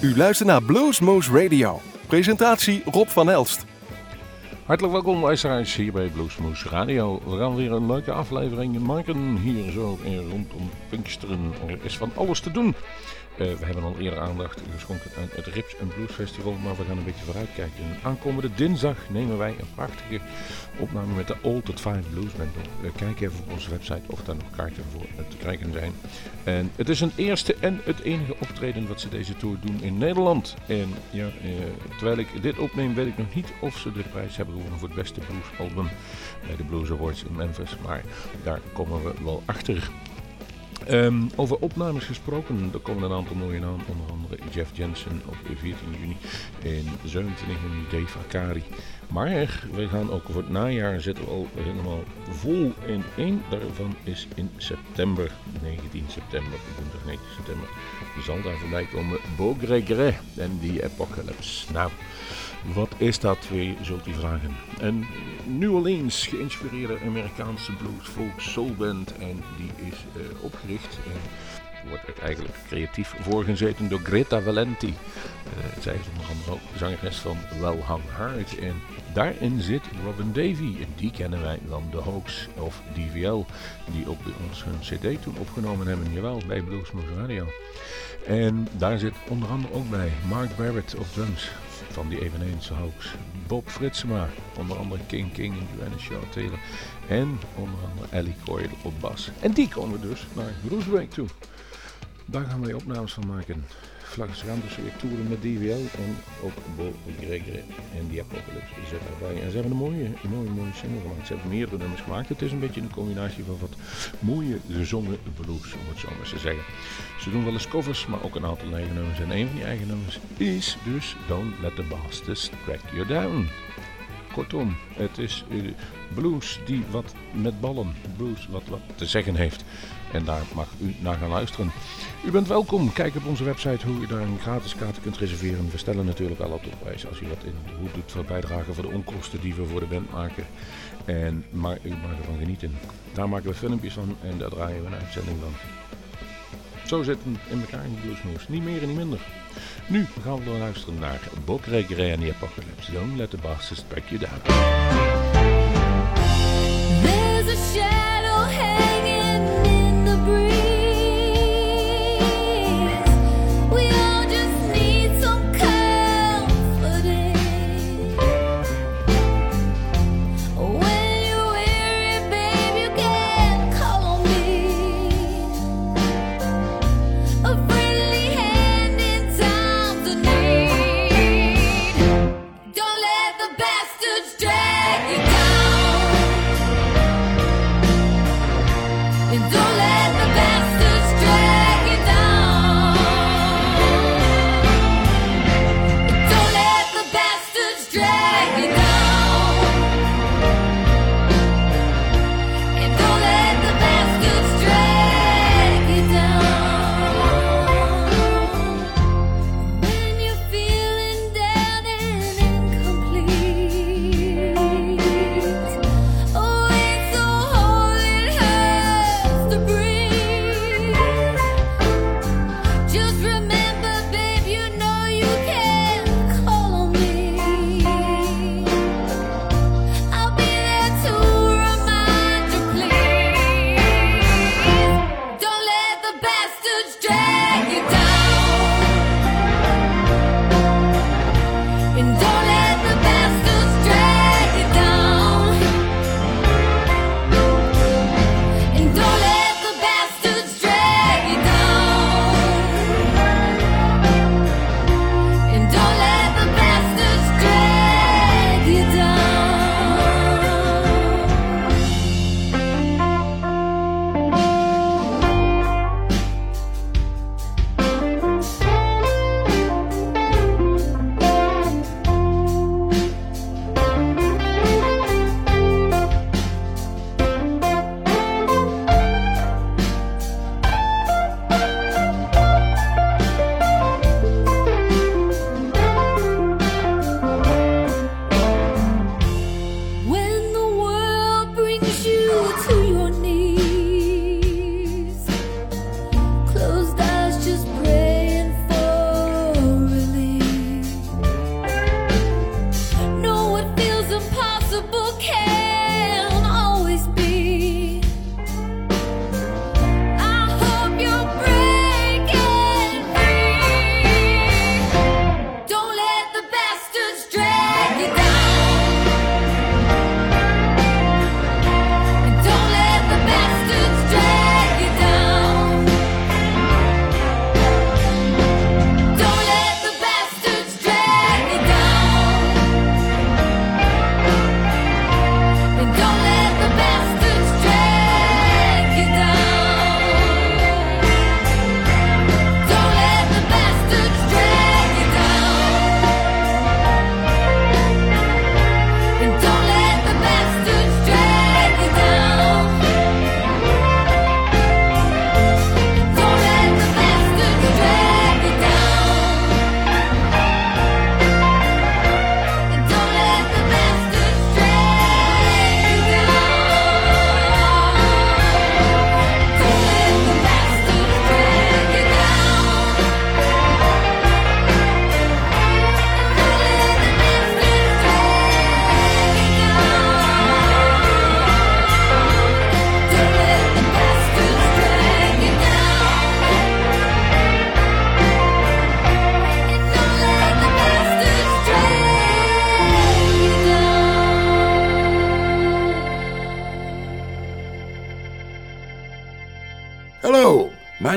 U luistert naar Bluesmoose Radio. Presentatie Rob van Elst. Hartelijk welkom luisteraars hier bij Bluesmoose Radio. We gaan weer een leuke aflevering maken hier zo rondom Pinksteren. Er is van alles te doen. Uh, we hebben al eerder aandacht geschonken aan het Rips Blues Festival, maar we gaan een beetje vooruitkijken. Aankomende dinsdag nemen wij een prachtige opname met de Old at Five Blues Band kijken even op onze website of daar nog kaarten voor te krijgen zijn. En het is een eerste en het enige optreden wat ze deze tour doen in Nederland. En ja, uh, terwijl ik dit opneem weet ik nog niet of ze de prijs hebben gewonnen voor het beste bluesalbum bij de Blues Awards in Memphis. Maar daar komen we wel achter. Um, over opnames gesproken, er komen een aantal mooie namen, onder andere Jeff Jensen op 14 juni en 27 juni Dave Akari. Maar we gaan ook voor het najaar zitten we al helemaal vol in één daarvan is in september, 19 september, woensdag 19 september, zal daar voorbij komen Beau Gregret en die Apocalypse. Nou, wat is dat weer, zult u vragen. Een New Orleans geïnspireerde Amerikaanse blues folk soul band. En die is uh, opgericht. En wordt eigenlijk creatief voorgezeten door Greta Valenti. Uh, zij is onder andere ook zangeres van Well Hung Hard. En daarin zit Robin Davy. En die kennen wij van The Hoax of DVL. Die ook bij ons hun cd toen opgenomen hebben. Jawel, bij Bluesmoose Radio. En daar zit onder andere ook bij Mark Barrett op drums van die eveneens hoax. Bob Fritsema, onder andere King King en Joanna Shaw Taylor. En onder andere Ellie Coyle op bas. En die komen dus naar Groesbeek toe. Daar gaan we opnames van maken. Gaan dus weer toeren met DWL en ook Bo Gregory en die Apocalypse zit daarbij. En ze hebben een mooie, mooie, mooie single gemaakt. Ze hebben meerdere nummers gemaakt. Het is een beetje een combinatie van wat mooie gezongen blues, om het zo maar te zeggen. Ze doen wel eens covers, maar ook een aantal eigen nummers. En een van die eigen nummers is dus Don't Let the Bastards Track You Down. Kortom, het is uh, blues die wat met ballen, blues wat wat te zeggen heeft. En daar mag u naar gaan luisteren. U bent welkom. Kijk op onze website hoe u daar een gratis kaarten kunt reserveren. We stellen natuurlijk al op de prijs als u wat in hoe doet voor bijdragen voor de onkosten die we voor de band maken. En, maar u mag ervan genieten. Daar maken we filmpjes van en daar draaien we een uitzending van. Zo zit het in elkaar in de Bluesmoes. Niet meer en niet minder. Nu gaan we luisteren naar Bok Reggae en the Apocalypse. Don't let the bastards back you down.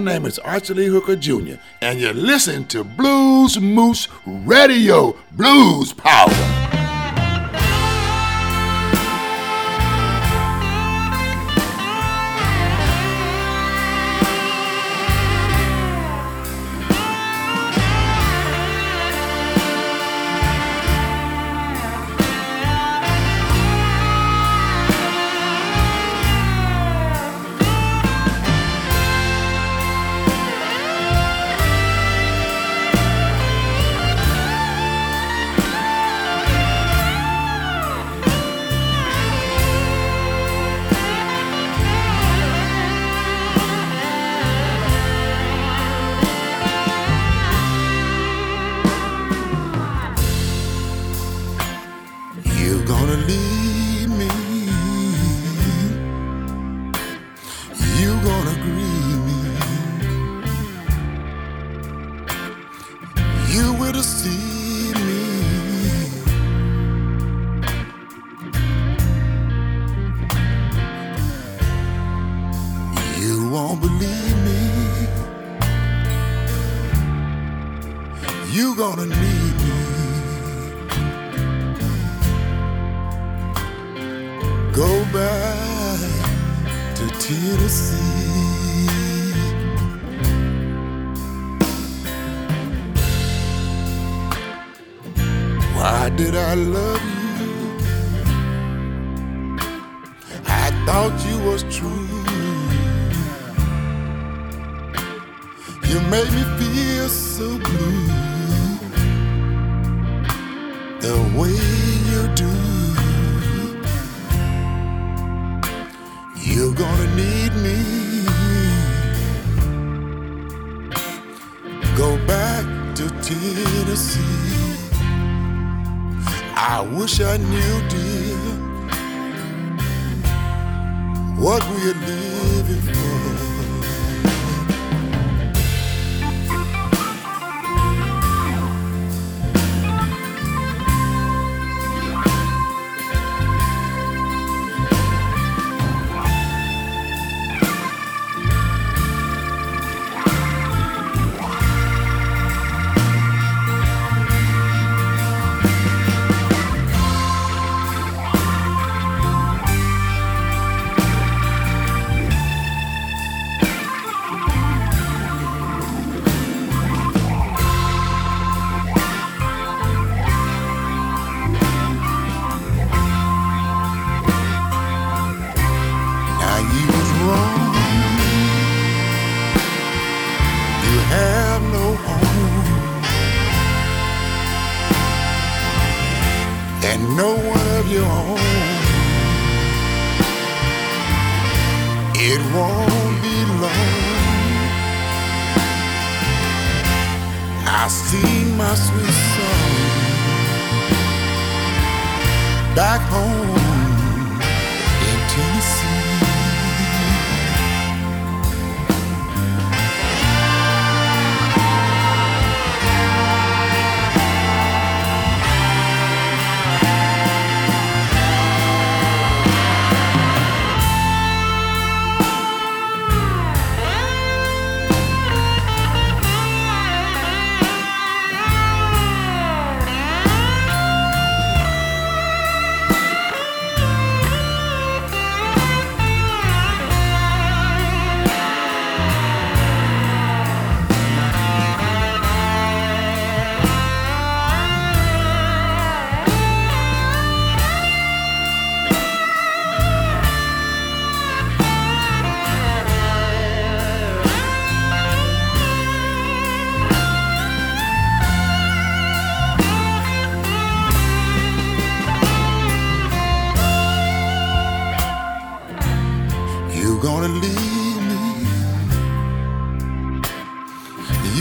name is Archie Lee Hooker Jr., and you're listening to Blues Moose Radio Blues Power.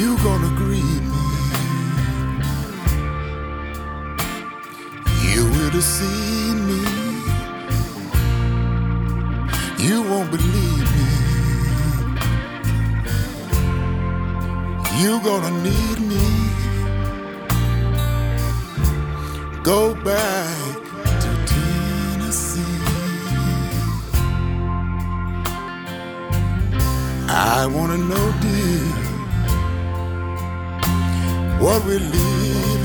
You gonna greet me. You will seen me. You won't believe me. You gonna need me. Go back to Tennessee. I wanna know, dear what we leave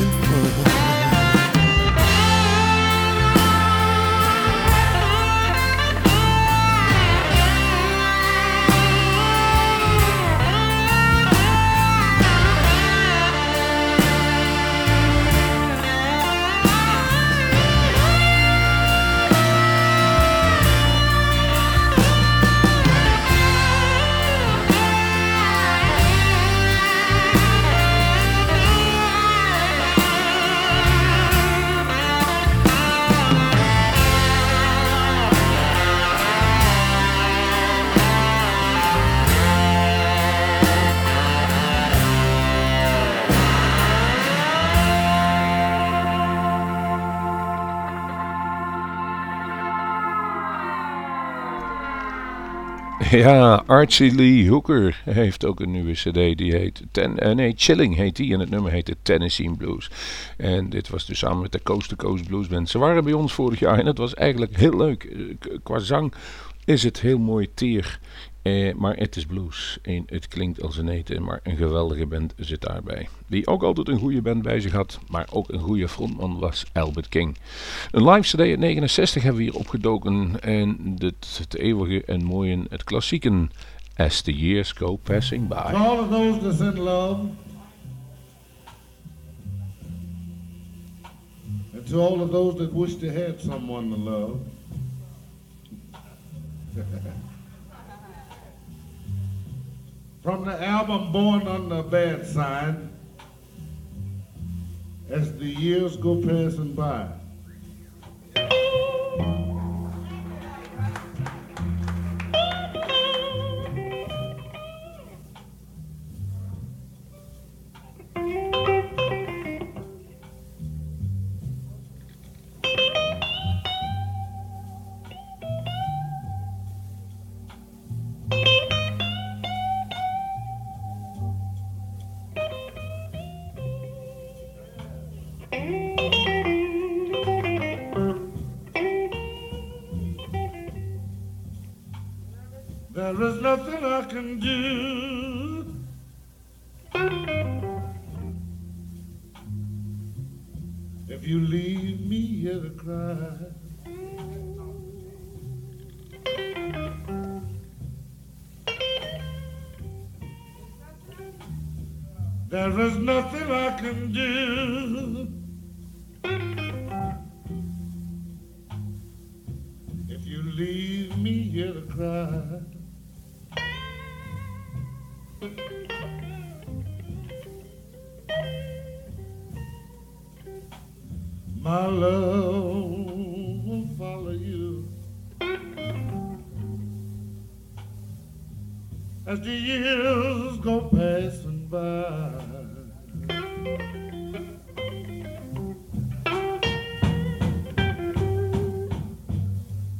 Ja, Archie Lee Hooker heeft ook een nieuwe cd. Die heet ten, eh, nee, Chilling heet die. En het nummer heette Tennessee Blues. En dit was dus samen met de Coast to Coast Blues Band. Ze waren bij ons vorig jaar en het was eigenlijk heel leuk. Eh, Qua zang is het heel mooi teer. Eh, maar het is blues. En het klinkt als een eten, maar een geweldige band zit daarbij. Die ook altijd een goede band bij zich had, maar ook een goede frontman was Albert King. Een live CD uit 69 hebben we hier opgedoken. En het, eeuwige en mooie, het klassieken As the Years Go Passing By. To all of those that's in love, and to all of those that wish they had someone to love, from the album Born on the Bad Side, as the years go passing by. As the years go passing by.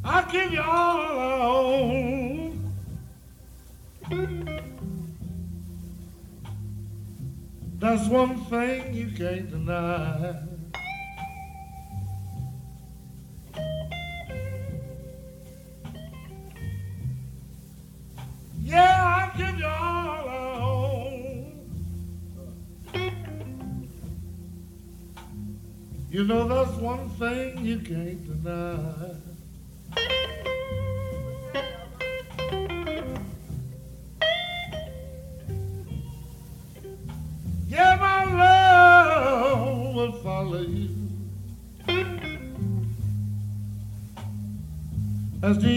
I'll give you all I own. That's one thing you can't deny. Can't deny. Yeah, my love will follow you as the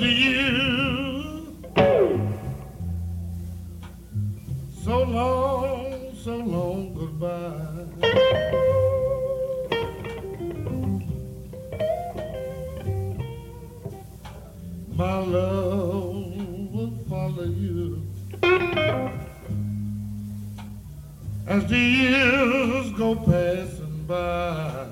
to you. So long, so long goodbye. My love will follow you as the years go passing by.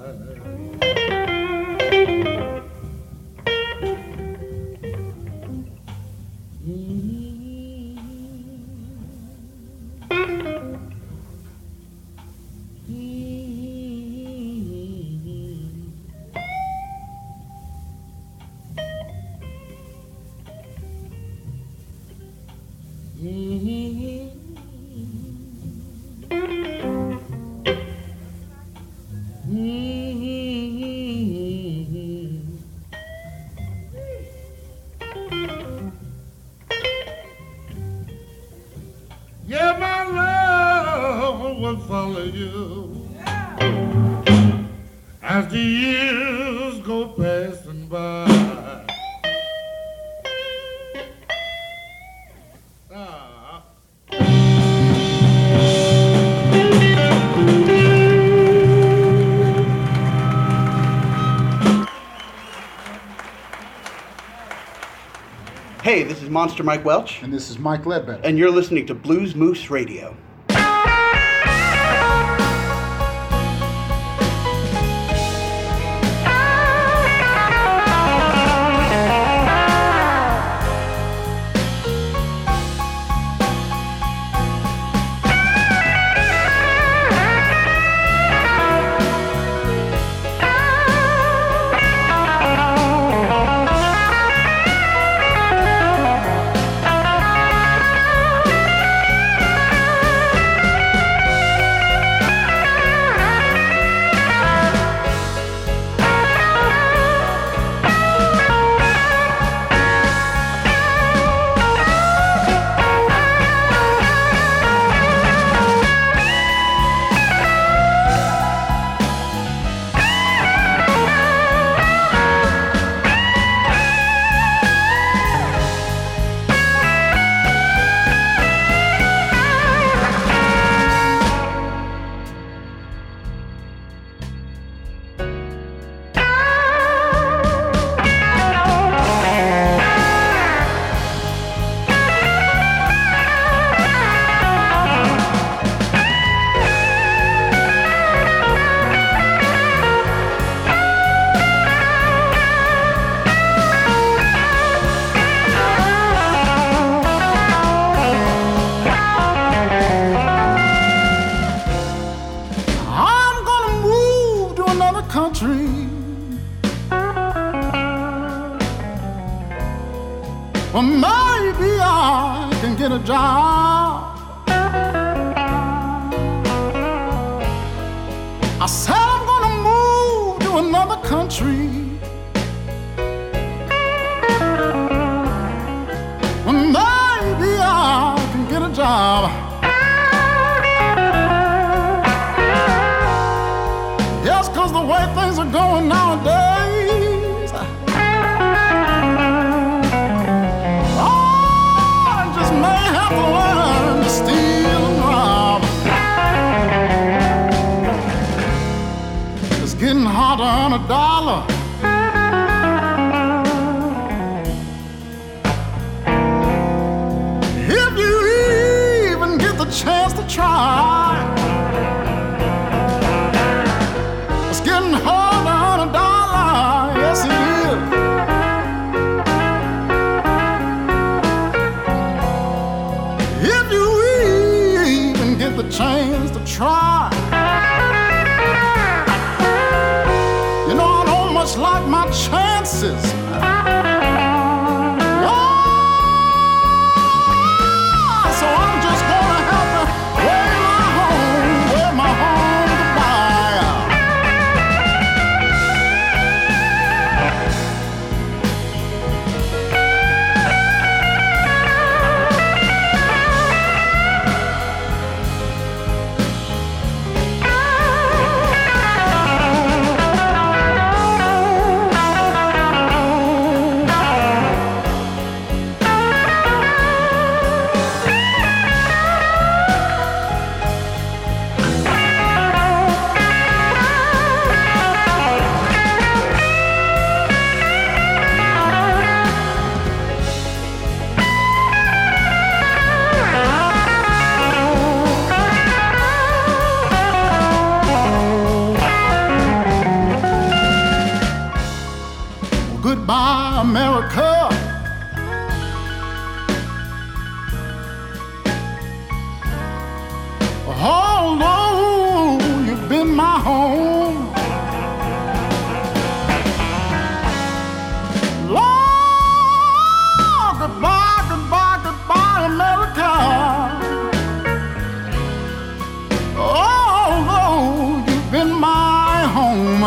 Monster Mike Welch, And this is Mike Ledbetter. and you're listening to Blues Moose Radio.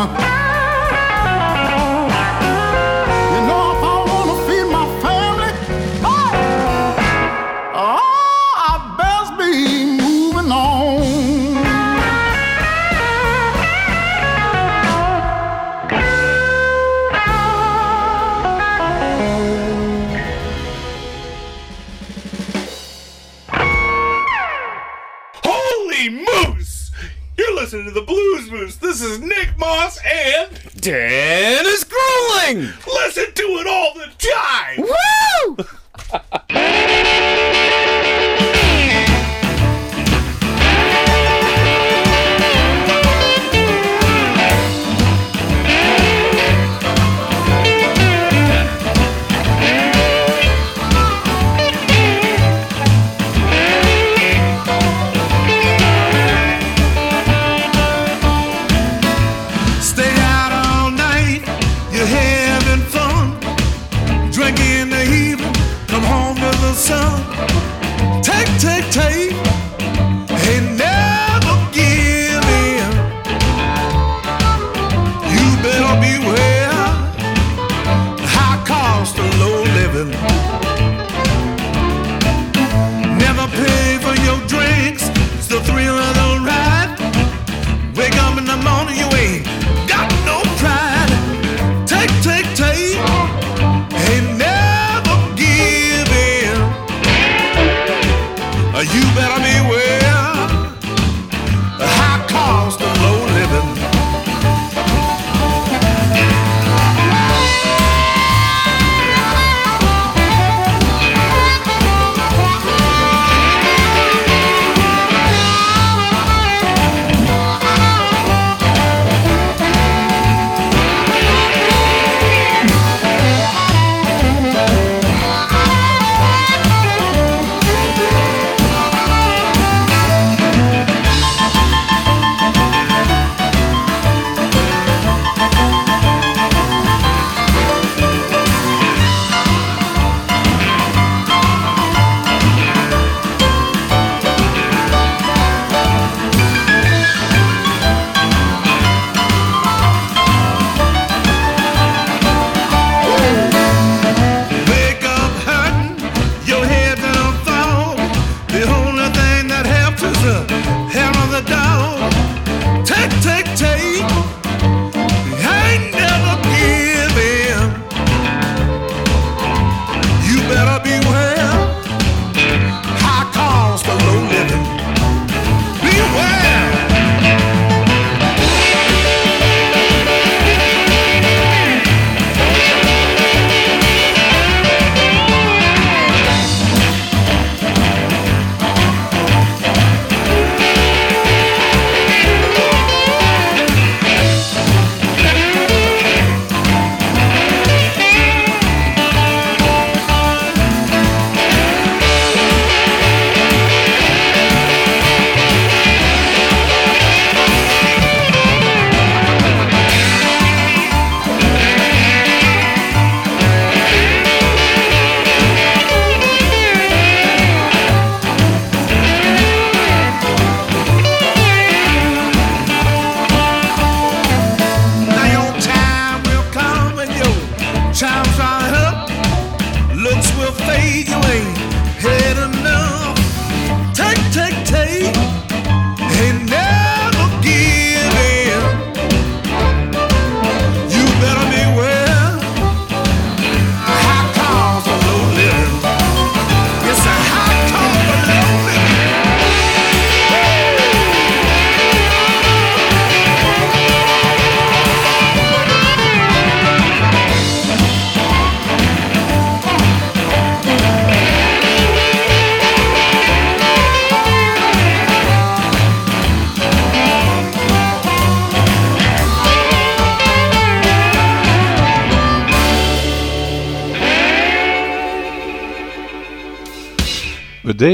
mama. And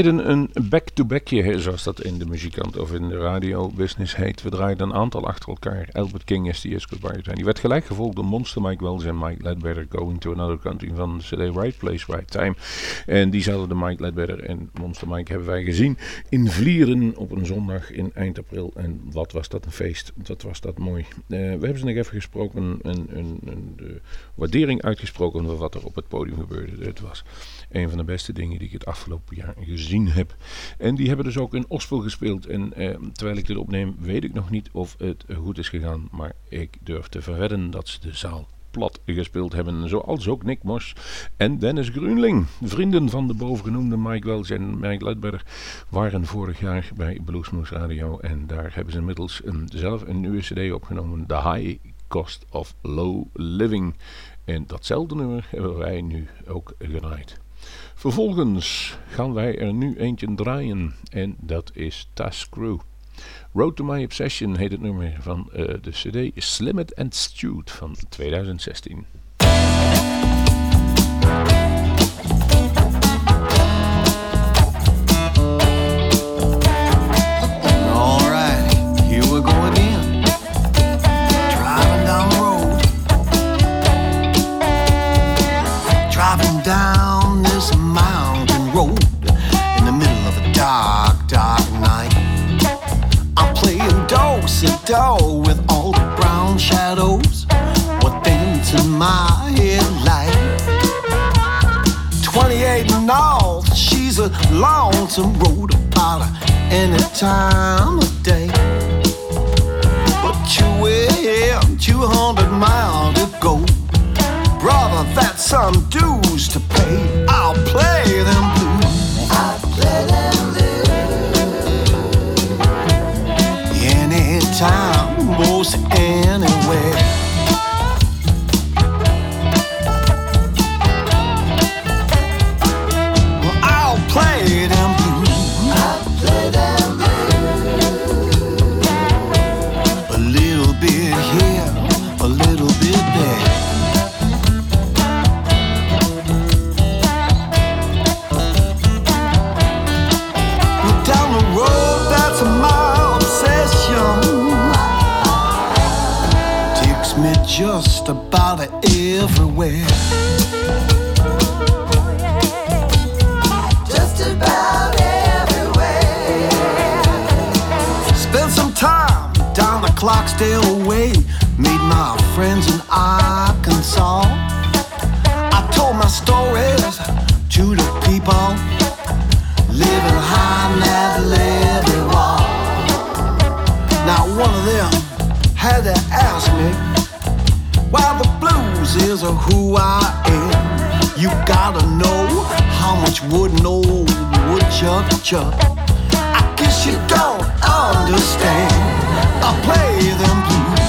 deden een back-to-backje, zoals dat in de muzikant of in de radiobusiness heet. We draaiden een aantal achter elkaar. Albert King is die goodbye zijn. Die werd gelijk gevolgd door Monster Mike Wells en Mike Ledbetter Going to Another Country van de CD Right Place, Right Time. En diezelfde Mike Ledbetter en Monster Mike hebben wij gezien in Vlieren op een zondag in eind april. En wat was dat een feest. Dat was dat mooi. Eh, we hebben ze nog even gesproken, een, een, de waardering uitgesproken voor wat er op het podium gebeurde. Het was een van de beste dingen die ik het afgelopen jaar gezien heb. En die hebben dus ook in Ospel gespeeld. En eh, terwijl ik dit opneem, weet ik nog niet of het goed is gegaan. Maar ik durf te verwedden dat ze de zaal plat gespeeld hebben. Zoals ook Nick Mos en Dennis Grunling. Vrienden van de bovengenoemde Mike Wells en Mike Ledberg waren vorig jaar bij Bluesmoose Radio. En daar hebben ze inmiddels een, zelf een nieuwe cd opgenomen. The High Cost of Low Living. En datzelfde nummer hebben wij nu ook gedraaid. Vervolgens gaan wij er nu eentje draaien en dat is Task Crew. Road to My Obsession heet het nummer van uh, de cd Slim It and Stewed van 2016. 28 north, she's a lonesome road about any time of day. But you have 200 miles to go. Brother, that's some dues to pay. I'll play them blues. I'll play them blues. Anytime, down the Clocksdale way. Made my friends in Arkansas. I told my stories to the people living high that levee wall. Now one of them had to ask me why the blues is who I am. You gotta know how much wood an old woodchuck chuck. I guess you don't understand. I play them blues.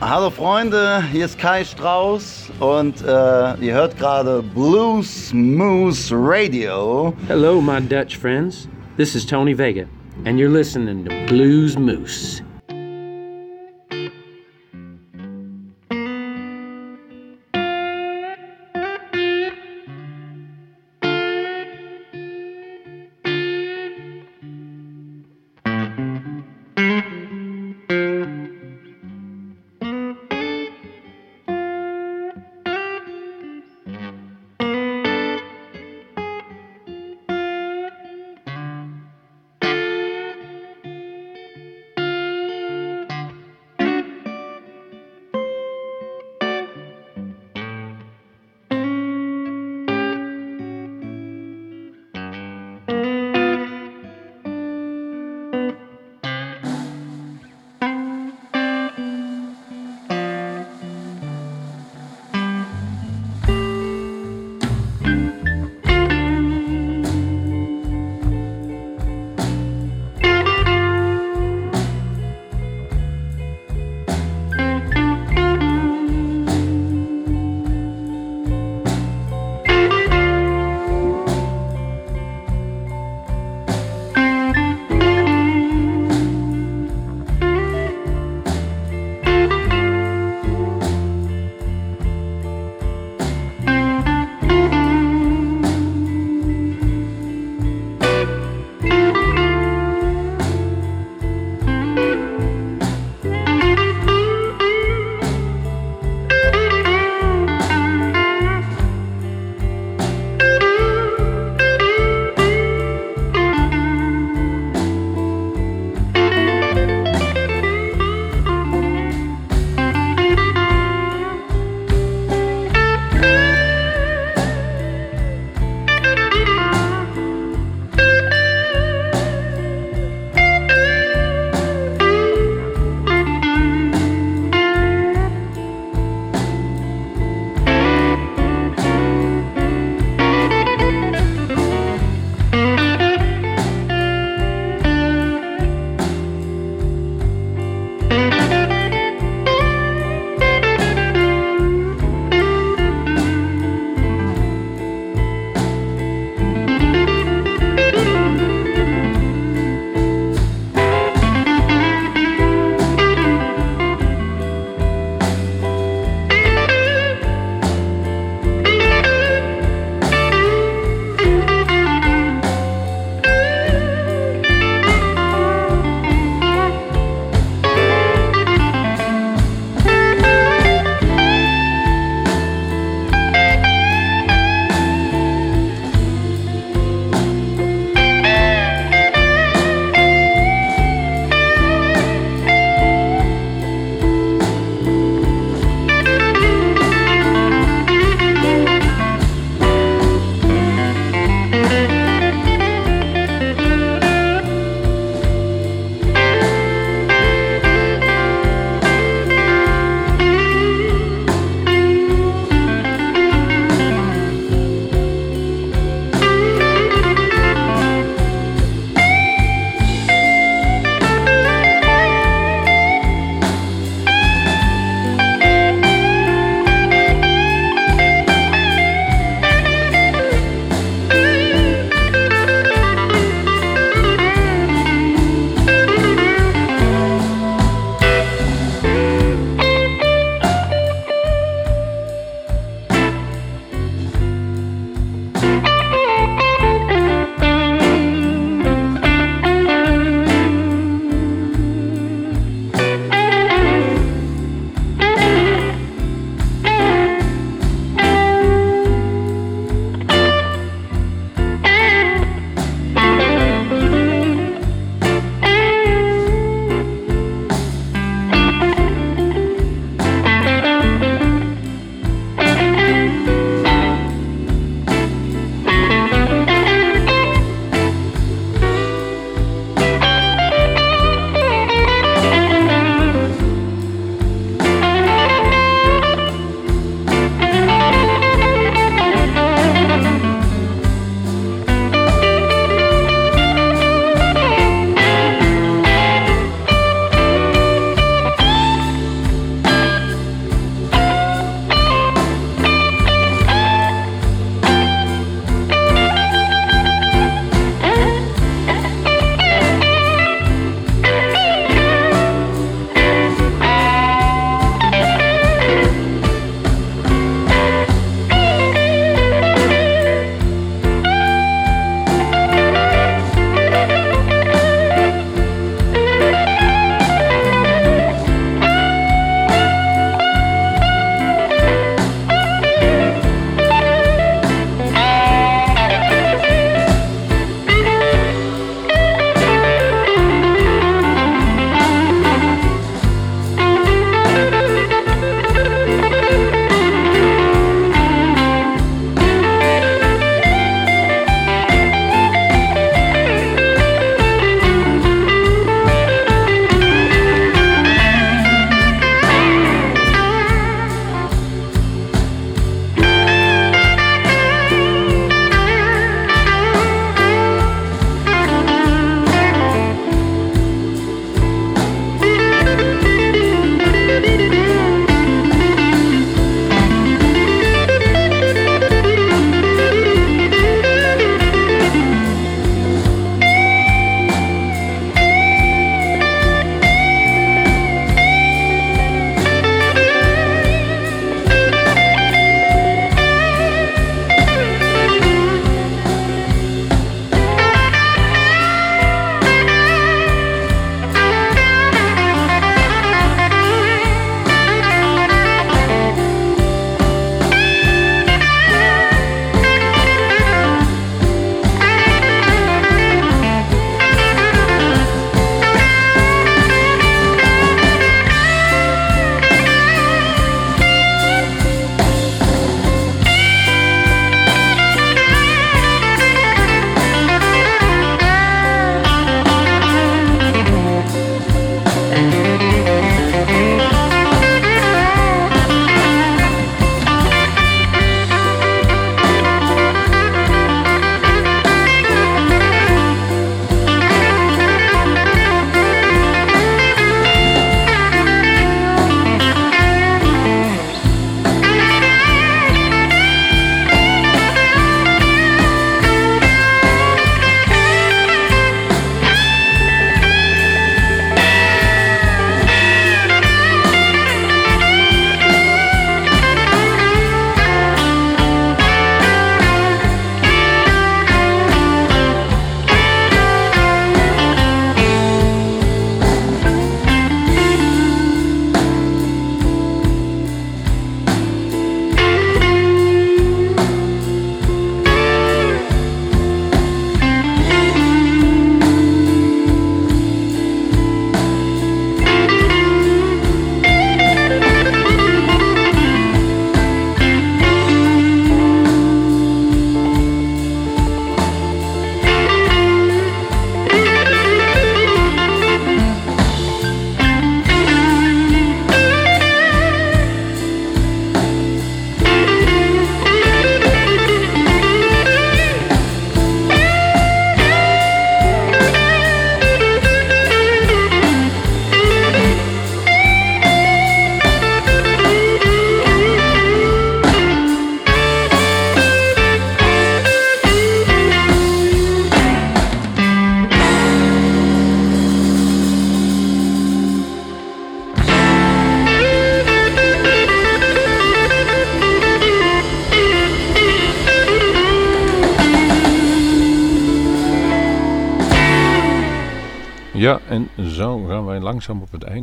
Hallo Freunde, hier ist Kai Strauß und äh, ihr hört gerade Blues Moose Radio. Hello, my Dutch friends. This is Tony Vega, and you're listening to Blues Moose.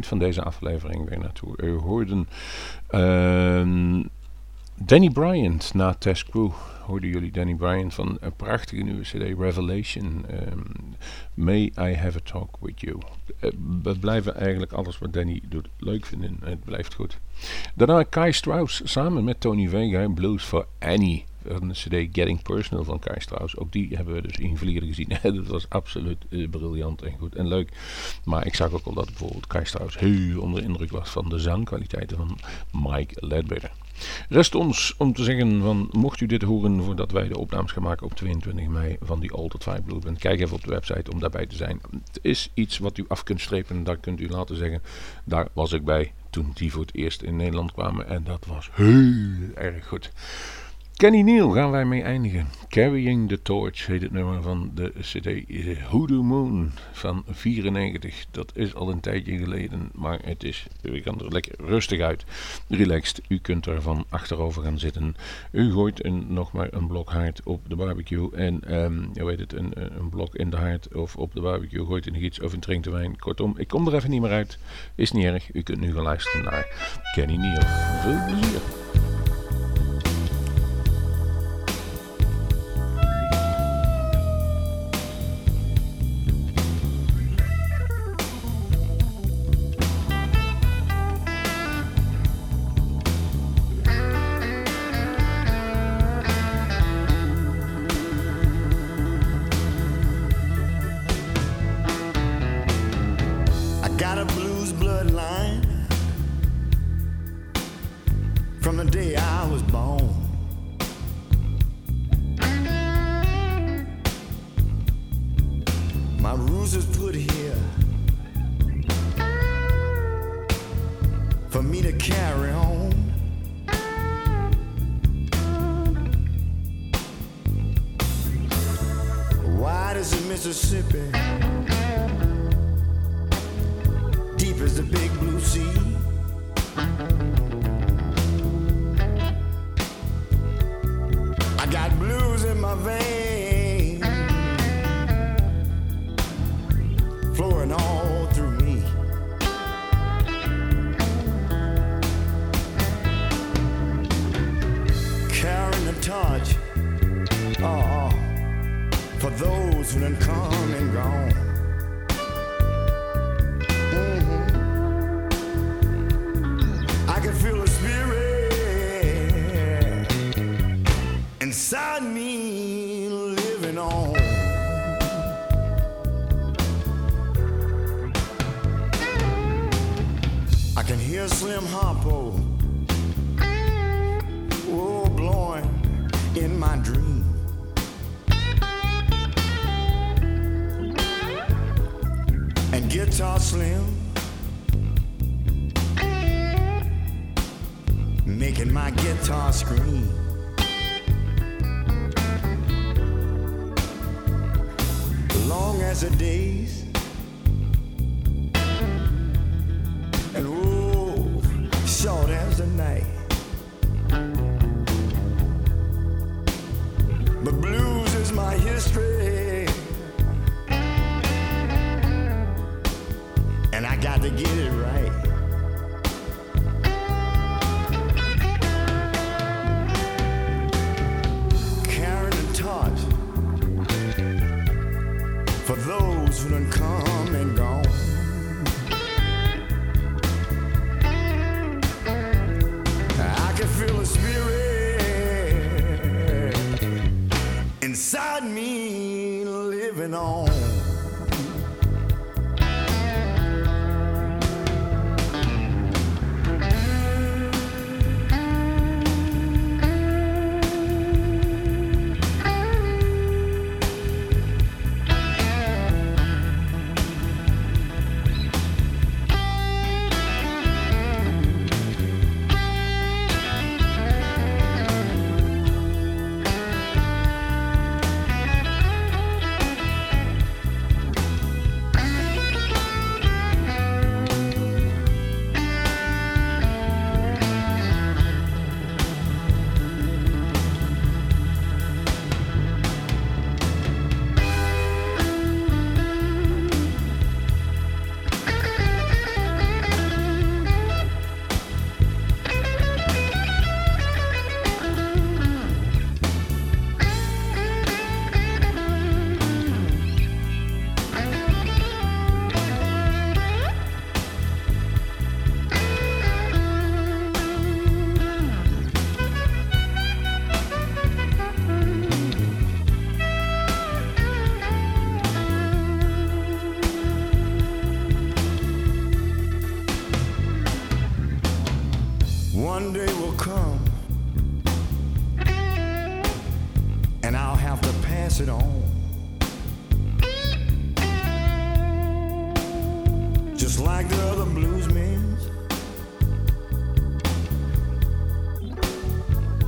Van deze aflevering weer naartoe. U hoorden ehm, Danny Bryant na Test Crew. Hoorden jullie Danny Bryant van een prachtige nieuwe CD Revelation. ehm, May I Have a Talk With You. Eh, we blijven eigenlijk alles wat Danny doet leuk vinden. Het blijft goed. Daarna Kai Strauss samen met Tony Vega Blues for Annie. Een cd Getting Personal van Kai Strauss. Ook die hebben we dus in Vlieren gezien. dat was absoluut eh, briljant en goed en leuk. Maar ik zag ook al dat bijvoorbeeld Kai Strauss heel onder de indruk was van de zangkwaliteiten van Mike Ledbetter. Rest ons om te zeggen van mocht u dit horen voordat wij de opnames gaan maken op 22 mei van die Altered Five Band. Kijk even op de website om daarbij te zijn. Het is iets wat u af kunt strepen en daar kunt u laten zeggen. Daar was ik bij toen die voor het eerst in Nederland kwamen en dat was heel erg goed. Kenny Neal gaan wij mee eindigen. Carrying the Torch heet het nummer van de CD eh, Hoodoo Moon van 94. Dat is al een tijdje geleden, maar het is, u kan er lekker rustig uit. Relaxed, u kunt er van achterover gaan zitten. U gooit een, nog maar een blok haard op de barbecue en ehm hoe heet het, een, een blok in de haard of op de barbecue. Gooit in de giets of een drinkt de wijn. Kortom, ik kom er even niet meer uit. Is niet erg, u kunt nu gaan luisteren naar Kenny Neal. Veel. My rules is put here for me to carry on. Wide as the Mississippi children come. Just like the other bluesmen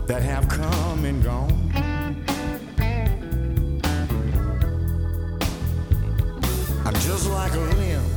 that have come and gone. I'm just like a limb